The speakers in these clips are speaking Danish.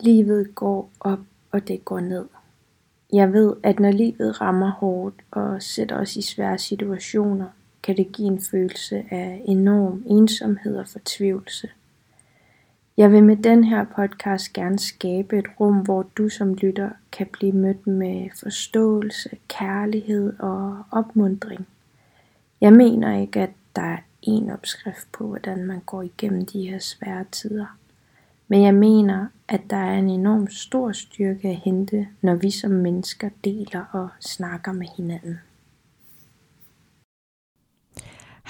Livet går op, og det går ned. Jeg ved, at når livet rammer hårdt og sætter os i svære situationer, kan det give en følelse af enorm ensomhed og fortvivlelse. Jeg vil med den her podcast gerne skabe et rum, hvor du som lytter kan blive mødt med forståelse, kærlighed og opmundring. Jeg mener ikke, at der er en opskrift på, hvordan man går igennem de her svære tider. Men jeg mener, at der er en enorm stor styrke at hente, når vi som mennesker deler og snakker med hinanden.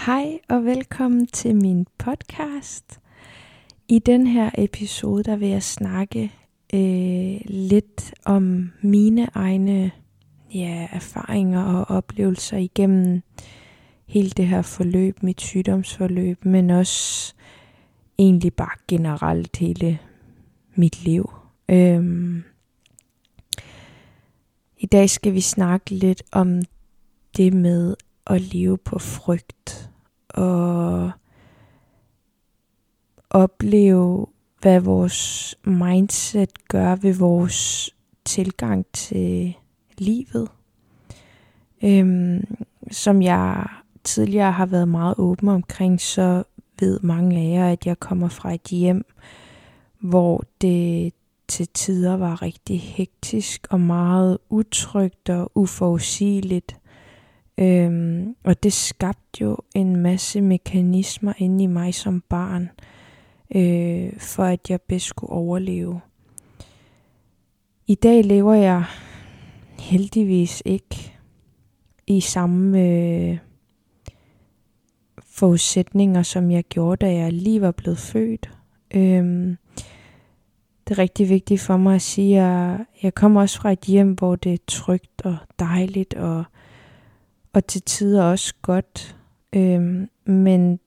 Hej og velkommen til min podcast. I den her episode der vil jeg snakke øh, lidt om mine egne ja, erfaringer og oplevelser igennem hele det her forløb, mit sygdomsforløb, men også egentlig bare generelt hele mit liv. Øhm, I dag skal vi snakke lidt om det med at leve på frygt og opleve, hvad vores mindset gør ved vores tilgang til livet. Øhm, som jeg tidligere har været meget åben omkring, så ved mange af jer, at jeg kommer fra et hjem, hvor det til tider var rigtig hektisk og meget utrygt og uforudsigeligt. Øhm, og det skabte jo en masse mekanismer inde i mig som barn, øh, for at jeg bedst skulle overleve. I dag lever jeg heldigvis ikke i samme øh, forudsætninger, som jeg gjorde, da jeg lige var blevet født. Øhm, det er rigtig vigtigt for mig at sige, at jeg kommer også fra et hjem, hvor det er trygt og dejligt, og, og til tider også godt. Øhm, men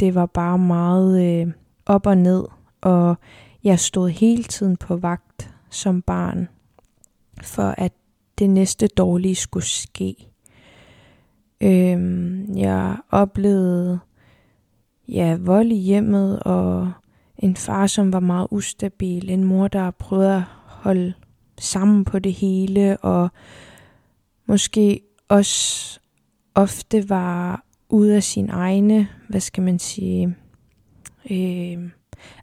det var bare meget øh, op og ned, og jeg stod hele tiden på vagt som barn, for at det næste dårlige skulle ske. Øhm, jeg oplevede ja, vold i hjemmet og en far, som var meget ustabil. En mor, der prøvede at holde sammen på det hele og måske også ofte var ude af sin egne, hvad skal man sige, øh,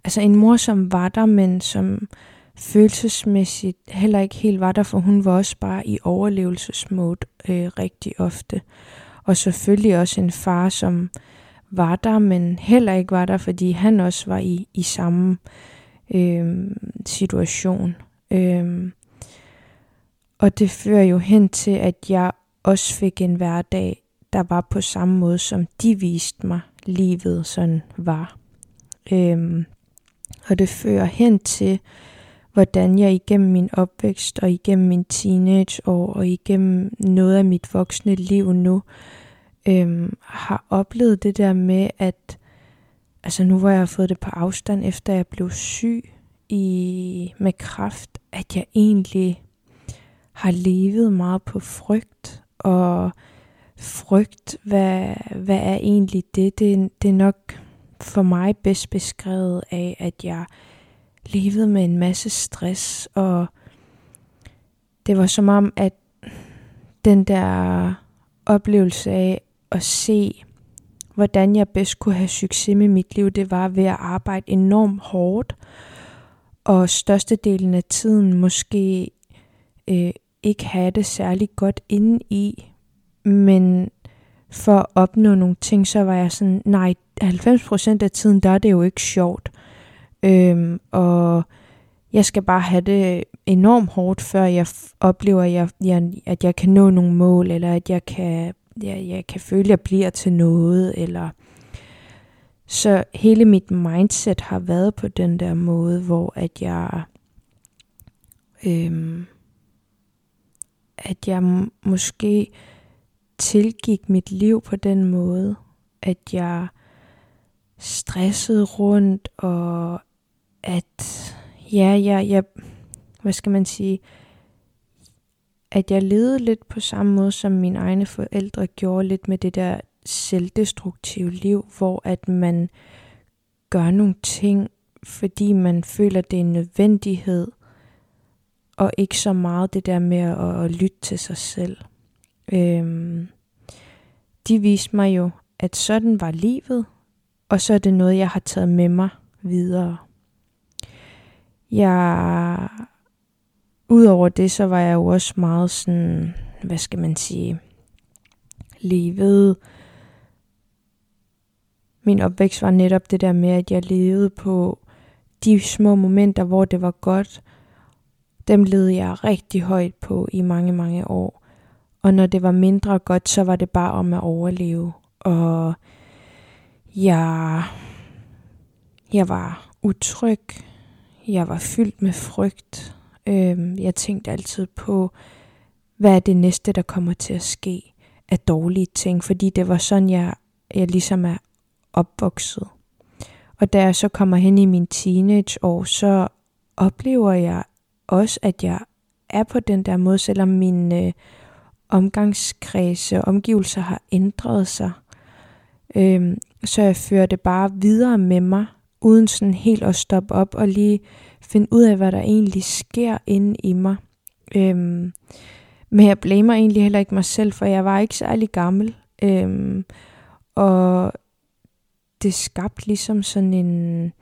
altså en mor, som var der, men som følelsesmæssigt heller ikke helt var der, for hun var også bare i overlevelsesmode øh, rigtig ofte. Og selvfølgelig også en far, som var der, men heller ikke var der, fordi han også var i, i samme øh, situation. Øh, og det fører jo hen til, at jeg også fik en hverdag, der var på samme måde, som de viste mig, livet sådan var. Øh, og det fører hen til, hvordan jeg igennem min opvækst og igennem min teenageår og igennem noget af mit voksne liv nu øhm, har oplevet det der med, at altså nu hvor jeg har fået det på afstand, efter jeg blev syg i, med kraft, at jeg egentlig har levet meget på frygt, og frygt, hvad, hvad er egentlig det? det? Det er nok for mig bedst beskrevet af, at jeg levede med en masse stress, og det var som om, at den der oplevelse af at se, hvordan jeg bedst kunne have succes med mit liv, det var ved at arbejde enormt hårdt, og størstedelen af tiden måske øh, ikke have det særlig godt inde i, men for at opnå nogle ting, så var jeg sådan, nej, 90% af tiden, der er det jo ikke sjovt. Øhm, og jeg skal bare have det enormt hårdt, før jeg oplever, at jeg, jeg, at jeg kan nå nogle mål, eller at jeg kan jeg, jeg kan føle, at jeg bliver til noget, eller så hele mit mindset har været på den der måde, hvor at jeg øhm, at jeg måske tilgik mit liv på den måde, at jeg stressede rundt, og at ja, jeg, jeg, hvad skal man sige, at jeg levede lidt på samme måde, som mine egne forældre gjorde, lidt med det der selvdestruktive liv, hvor at man gør nogle ting, fordi man føler, det er en nødvendighed og ikke så meget det der med at, at lytte til sig selv. Øhm, de viste mig jo, at sådan var livet, og så er det noget, jeg har taget med mig videre. Jeg, udover det, så var jeg jo også meget sådan, hvad skal man sige, levede. Min opvækst var netop det der med, at jeg levede på de små momenter, hvor det var godt. Dem levede jeg rigtig højt på i mange, mange år. Og når det var mindre godt, så var det bare om at overleve. Og jeg, jeg var utryg. Jeg var fyldt med frygt. Øhm, jeg tænkte altid på, hvad er det næste, der kommer til at ske af dårlige ting, fordi det var sådan, jeg, jeg ligesom er opvokset. Og da jeg så kommer hen i min teenageår, så oplever jeg også, at jeg er på den der måde, selvom min øh, omgangskreds og omgivelser har ændret sig. Øhm, så jeg fører det bare videre med mig, uden sådan helt at stoppe op og lige finde ud af, hvad der egentlig sker inde i mig. Øhm, men jeg blamer egentlig heller ikke mig selv, for jeg var ikke særlig gammel. Øhm, og det skabte ligesom sådan en,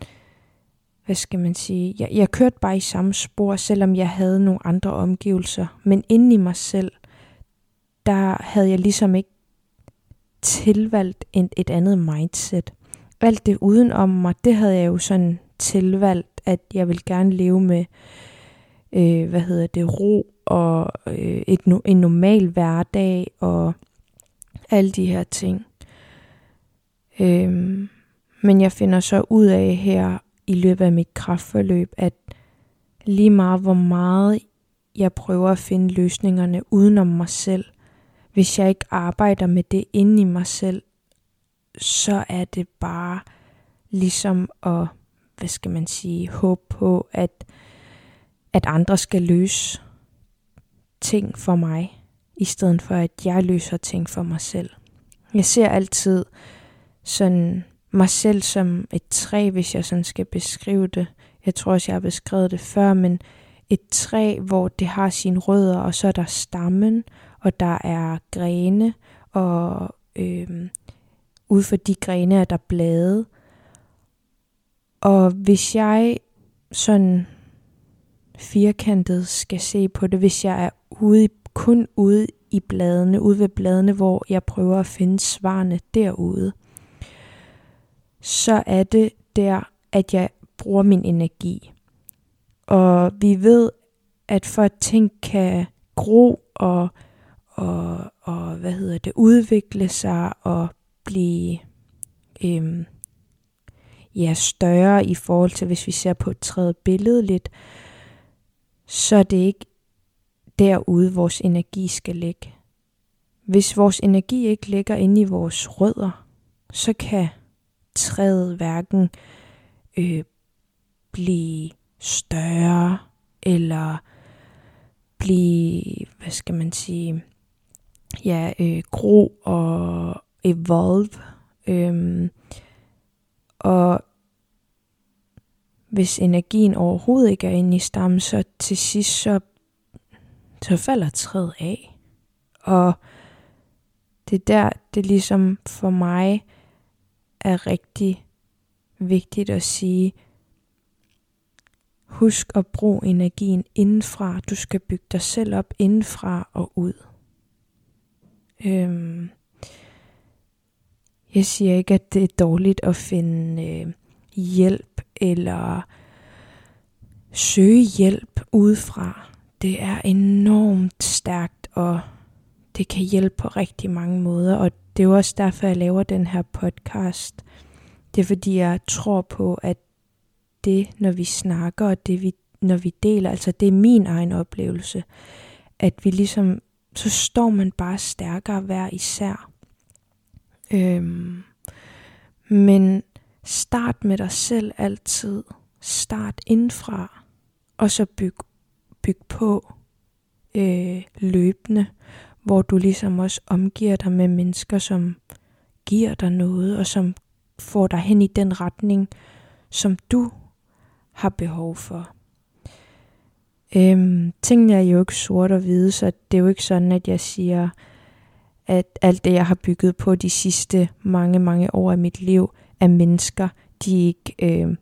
hvad skal man sige, jeg, jeg kørte bare i samme spor, selvom jeg havde nogle andre omgivelser. Men inde i mig selv, der havde jeg ligesom ikke tilvalgt et, et andet mindset. Alt det udenom mig, det havde jeg jo sådan tilvalgt, at jeg vil gerne leve med, øh, hvad hedder det, ro og øh, et, en normal hverdag og alle de her ting. Øhm, men jeg finder så ud af her i løbet af mit kraftforløb, at lige meget hvor meget jeg prøver at finde løsningerne udenom mig selv, hvis jeg ikke arbejder med det inde i mig selv, så er det bare ligesom at, hvad skal man sige, håbe på, at, at andre skal løse ting for mig, i stedet for at jeg løser ting for mig selv. Jeg ser altid sådan mig selv som et træ, hvis jeg sådan skal beskrive det. Jeg tror også, jeg har beskrevet det før, men et træ, hvor det har sine rødder, og så er der stammen, og der er grene, og øh, ud for de grene er der blade. Og hvis jeg sådan firkantet skal se på det, hvis jeg er ude, kun ude i bladene, ude ved bladene, hvor jeg prøver at finde svarene derude, så er det der, at jeg bruger min energi. Og vi ved, at for at ting kan gro og, og, og hvad hedder det, udvikle sig og blive øhm, ja, større i forhold til, hvis vi ser på et tredje billede lidt, så er det ikke derude, vores energi skal ligge. Hvis vores energi ikke ligger inde i vores rødder, så kan træet hverken øh, blive større eller blive, hvad skal man sige, ja, øh, gro og evolve. Øhm, og hvis energien overhovedet ikke er inde i stammen, så til sidst så, så falder træet af. Og det er der, det ligesom for mig er rigtig vigtigt at sige, husk at bruge energien indenfra. Du skal bygge dig selv op indenfra og ud. Øhm, jeg siger ikke, at det er dårligt at finde øh, hjælp eller søge hjælp udefra. Det er enormt stærkt, og det kan hjælpe på rigtig mange måder, og det er jo også derfor, jeg laver den her podcast. Det er fordi, jeg tror på, at det, når vi snakker, og det, vi, når vi deler, altså det er min egen oplevelse, at vi ligesom, så står man bare stærkere hver især. Øhm, men start med dig selv altid. Start indfra, og så byg, byg på øh, løbende hvor du ligesom også omgiver dig med mennesker, som giver dig noget, og som får dig hen i den retning, som du har behov for. Øhm, tingene er jo ikke sort og hvide, så det er jo ikke sådan, at jeg siger, at alt det, jeg har bygget på de sidste mange, mange år af mit liv, af mennesker, de ikke, øh,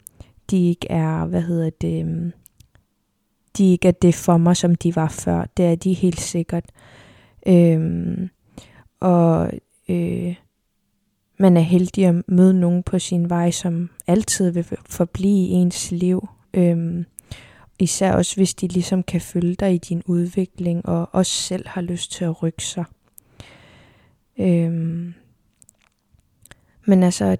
de ikke er, hvad hedder det, øh, de ikke er det for mig, som de var før. Det er de helt sikkert. Øh, og øh, man er heldig at møde nogen på sin vej, som altid vil forblive i ens liv. Øh, især også hvis de ligesom kan følge dig i din udvikling, og også selv har lyst til at rykke sig. Øhm, men altså,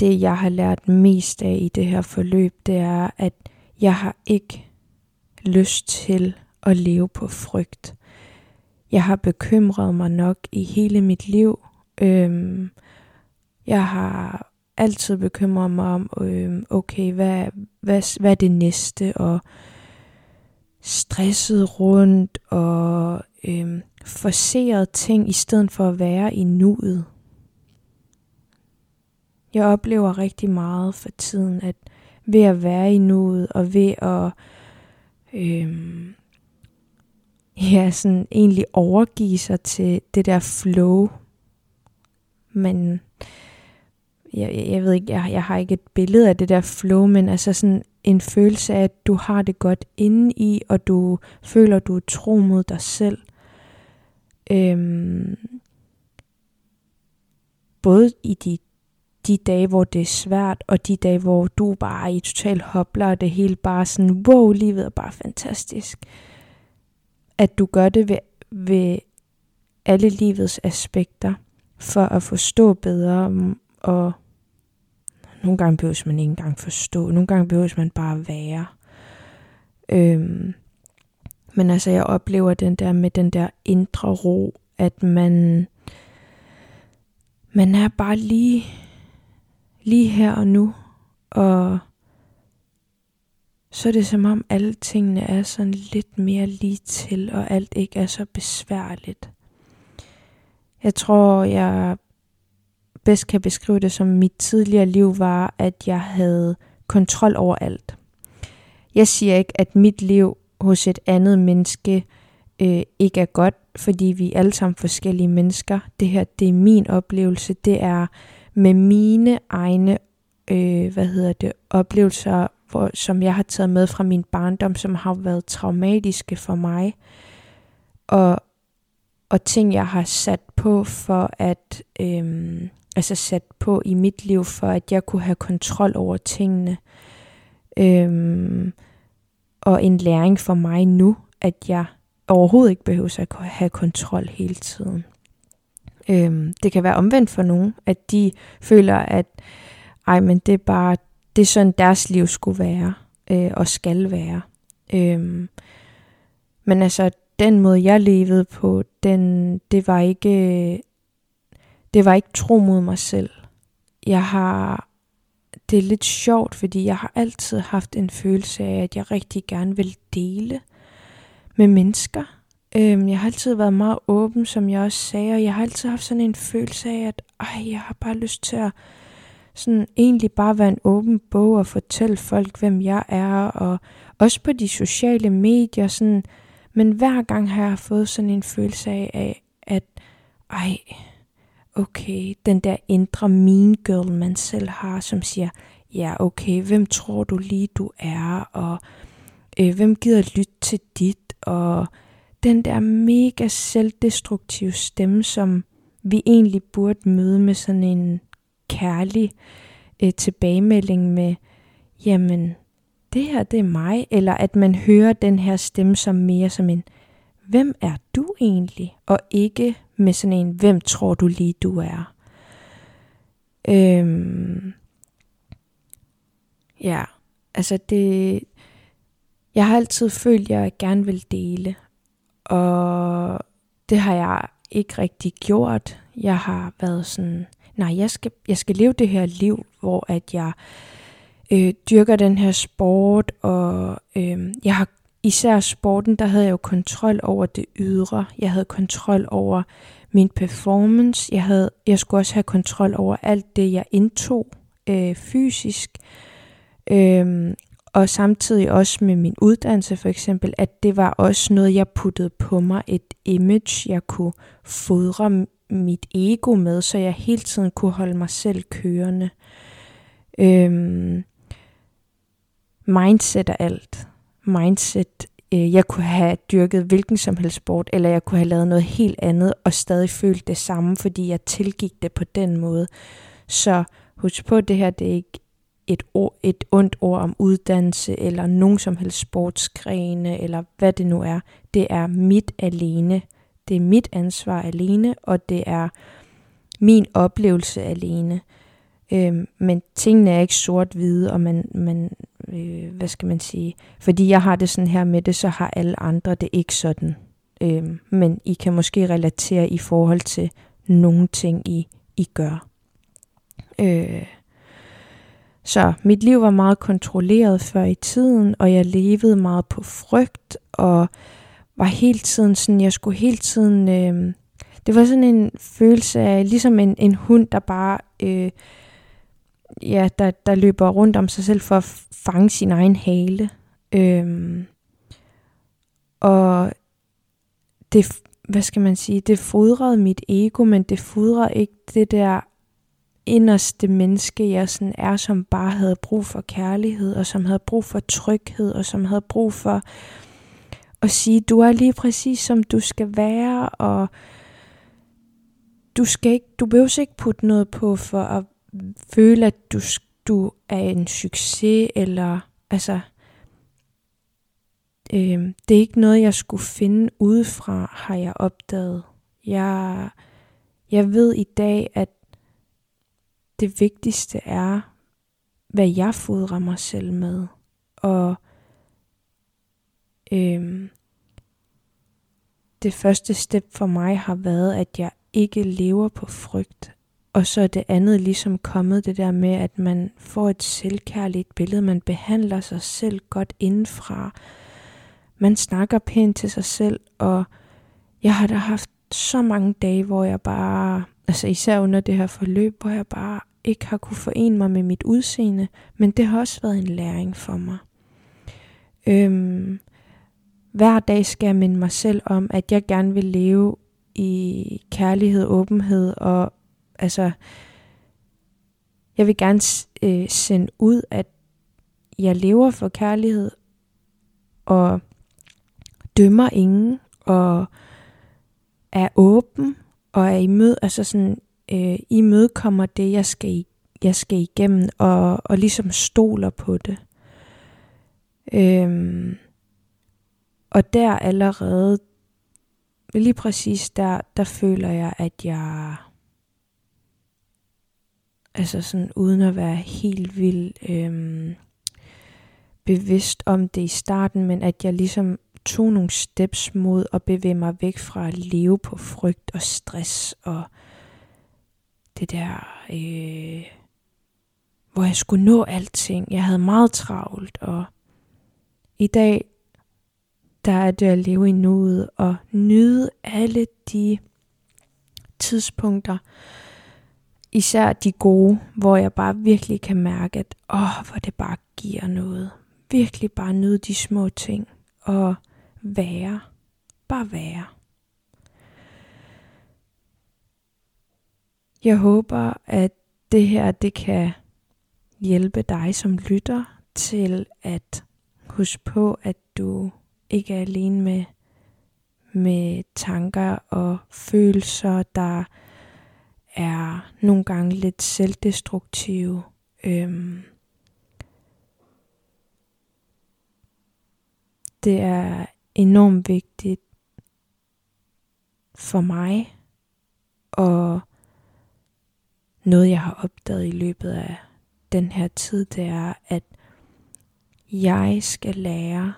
det jeg har lært mest af i det her forløb, det er, at jeg har ikke lyst til at leve på frygt. Jeg har bekymret mig nok i hele mit liv. Øhm, jeg har altid bekymret mig om, øhm, okay, hvad, hvad, hvad er det næste, og stresset rundt, og øhm, forseret ting, i stedet for at være i nuet. Jeg oplever rigtig meget for tiden, at ved at være i nuet, og ved at øhm, ja, sådan egentlig overgive sig til det der flow, men jeg, jeg ved ikke, jeg, jeg har ikke et billede af det der flow, men altså sådan en følelse af, at du har det godt inde i, og du føler, du er tro mod dig selv. Øhm, både i de, de dage, hvor det er svært, og de dage, hvor du bare er i total hopler, og det hele bare sådan, wow, livet er bare fantastisk. At du gør det ved, ved alle livets aspekter, for at forstå bedre, mm, og nogle gange behøver man ikke engang forstå, nogle gange behøver man bare være. Øhm, men altså, jeg oplever den der med den der indre ro, at man, man er bare lige, lige her og nu, og så er det som om alle tingene er sådan lidt mere lige til, og alt ikke er så besværligt. Jeg tror, jeg bedst kan beskrive det som mit tidligere liv var, at jeg havde kontrol over alt. Jeg siger ikke, at mit liv hos et andet menneske øh, ikke er godt, fordi vi er alle sammen forskellige mennesker. Det her, det er min oplevelse. Det er med mine egne, øh, hvad hedder det, oplevelser, hvor, som jeg har taget med fra min barndom, som har været traumatiske for mig. Og, og ting, jeg har sat på for at, øh, altså sat på i mit liv, for at jeg kunne have kontrol over tingene. Øh, og en læring for mig nu, at jeg overhovedet ikke behøver at have kontrol hele tiden. Øhm, det kan være omvendt for nogen, at de føler, at ej, men det er bare, det er sådan deres liv skulle være, øh, og skal være. Øhm, men altså, den måde jeg levede på, den, det var ikke, øh, det var ikke tro mod mig selv. Jeg har det er lidt sjovt, fordi jeg har altid haft en følelse af, at jeg rigtig gerne vil dele med mennesker. Øhm, jeg har altid været meget åben, som jeg også sagde, og jeg har altid haft sådan en følelse af, at ej, jeg har bare lyst til at sådan egentlig bare være en åben bog og fortælle folk, hvem jeg er, og også på de sociale medier, sådan, men hver gang har jeg fået sådan en følelse af, at ej, okay, den der indre mean girl, man selv har, som siger, ja, okay, hvem tror du lige, du er, og øh, hvem gider lytte til dit, og den der mega selvdestruktive stemme, som vi egentlig burde møde med sådan en kærlig øh, tilbagemelding med, jamen, det her, det er mig, eller at man hører den her stemme som mere som en, hvem er du egentlig? Og ikke med sådan en, hvem tror du lige du er? Øhm, ja, altså det, jeg har altid følt, at jeg gerne vil dele, og det har jeg ikke rigtig gjort. Jeg har været sådan, nej, jeg skal, jeg skal leve det her liv, hvor at jeg øh, dyrker den her sport, og øh, jeg har især sporten, der havde jeg jo kontrol over det ydre. Jeg havde kontrol over min performance. Jeg, havde, jeg skulle også have kontrol over alt det, jeg indtog øh, fysisk. Øhm, og samtidig også med min uddannelse for eksempel, at det var også noget, jeg puttede på mig, et image, jeg kunne fodre mit ego med, så jeg hele tiden kunne holde mig selv kørende. Øhm, mindset er alt. Mindset, øh, jeg kunne have dyrket hvilken som helst sport, eller jeg kunne have lavet noget helt andet, og stadig følt det samme, fordi jeg tilgik det på den måde. Så husk på, at det her det er ikke et, ord, et ondt ord om uddannelse, eller nogen som helst sportsgrene, eller hvad det nu er. Det er mit alene. Det er mit ansvar alene, og det er min oplevelse alene. Øhm, men tingene er ikke sort-hvide, og man, man øh, hvad skal man sige, fordi jeg har det sådan her med det, så har alle andre det ikke sådan. Øh, men I kan måske relatere i forhold til nogle ting, I, I gør. Øh, så mit liv var meget kontrolleret før i tiden, og jeg levede meget på frygt, og var hele tiden sådan, jeg skulle hele tiden, øh, det var sådan en følelse af, ligesom en, en hund, der bare, øh, ja, der, der løber rundt om sig selv for at fange sin egen hale. Øhm, og det, hvad skal man sige, det fodrede mit ego, men det fodrede ikke det der inderste menneske, jeg sådan er, som bare havde brug for kærlighed, og som havde brug for tryghed, og som havde brug for at sige, du er lige præcis som du skal være, og du skal ikke, du behøver ikke putte noget på for at føle, at du, du er en succes, eller altså, øh, det er ikke noget, jeg skulle finde udefra, har jeg opdaget. Jeg, jeg ved i dag, at det vigtigste er, hvad jeg fodrer mig selv med. Og øhm, det første step for mig har været, at jeg ikke lever på frygt. Og så er det andet ligesom kommet det der med, at man får et selvkærligt billede, man behandler sig selv godt indenfra. Man snakker pænt til sig selv, og jeg har da haft så mange dage, hvor jeg bare, altså især under det her forløb, hvor jeg bare ikke har kunne forene mig med mit udseende, men det har også været en læring for mig. Øhm, hver dag skal jeg minde mig selv om, at jeg gerne vil leve i kærlighed, åbenhed og altså, jeg vil gerne øh, sende ud, at jeg lever for kærlighed og dømmer ingen og er åben og er imød, altså sådan øh, imødekommer det, jeg skal, jeg skal igennem, og, og ligesom stoler på det. Øhm, og der allerede, lige præcis der, der føler jeg, at jeg, altså sådan uden at være helt vildt øhm, bevidst om det i starten, men at jeg ligesom tog nogle steps mod at bevæge mig væk fra at leve på frygt og stress og det der, øh, hvor jeg skulle nå alting. Jeg havde meget travlt, og i dag, der er det at leve i nuet og nyde alle de tidspunkter, især de gode, hvor jeg bare virkelig kan mærke, at åh, hvor det bare giver noget. Virkelig bare nyde de små ting og være. Bare være. Jeg håber, at det her det kan hjælpe dig som lytter til at huske på, at du ikke er alene med, med tanker og følelser, der er nogle gange lidt selvdestruktive. Øhm, det er enormt vigtigt for mig og noget, jeg har opdaget i løbet af den her tid, det er, at jeg skal lære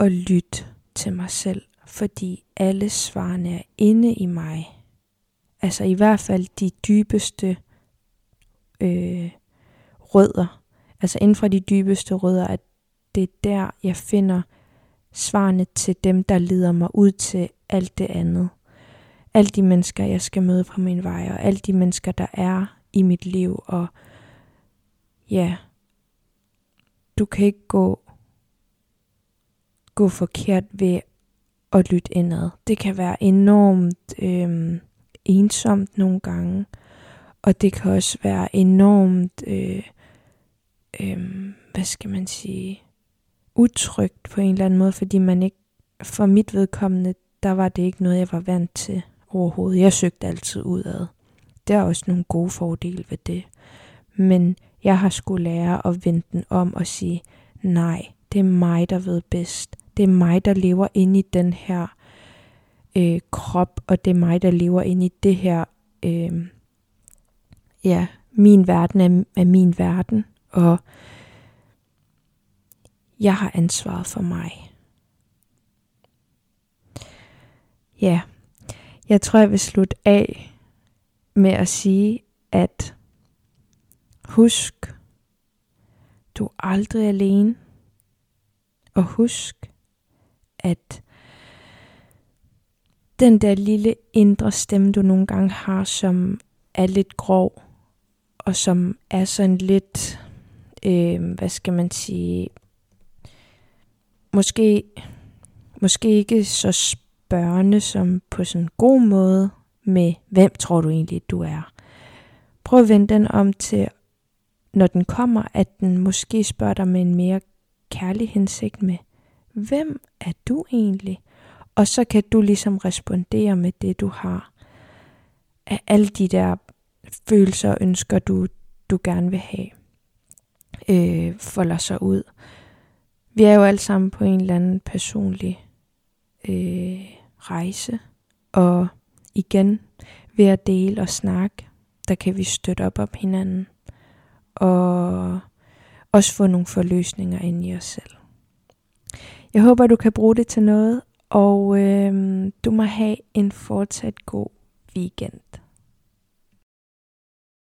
at lytte til mig selv, fordi alle svarene er inde i mig. Altså i hvert fald de dybeste øh, rødder. Altså inden for de dybeste rødder, at det er der, jeg finder svarene til dem, der leder mig ud til alt det andet alle de mennesker, jeg skal møde på min vej, og alle de mennesker, der er i mit liv, og ja, du kan ikke gå, gå forkert ved at lytte indad. Det kan være enormt øh, ensomt nogle gange, og det kan også være enormt, øh, øh, hvad skal man sige, utrygt på en eller anden måde, fordi man ikke, for mit vedkommende, der var det ikke noget, jeg var vant til overhovedet. Jeg søgte altid udad. Der er også nogle gode fordele ved det. Men jeg har skulle lære at vende den om og sige, nej, det er mig, der ved bedst. Det er mig, der lever inde i den her øh, krop, og det er mig, der lever inde i det her, øh, ja, min verden er, er min verden, og jeg har ansvaret for mig. Ja, jeg tror, jeg vil slutte af med at sige, at husk, du er aldrig alene. Og husk, at den der lille indre stemme, du nogle gange har, som er lidt grov, og som er sådan lidt, øh, hvad skal man sige, måske, måske ikke så spørgende som på sådan en god måde med, hvem tror du egentlig, du er? Prøv at vende den om til, når den kommer, at den måske spørger dig med en mere kærlig hensigt med, hvem er du egentlig? Og så kan du ligesom respondere med det, du har. Af alle de der følelser og ønsker, du, du gerne vil have, øh, folder sig ud. Vi er jo alle sammen på en eller anden personlig øh, rejse, og igen ved at dele og snakke, der kan vi støtte op om hinanden, og også få nogle forløsninger ind i os selv. Jeg håber, du kan bruge det til noget, og øh, du må have en fortsat god weekend.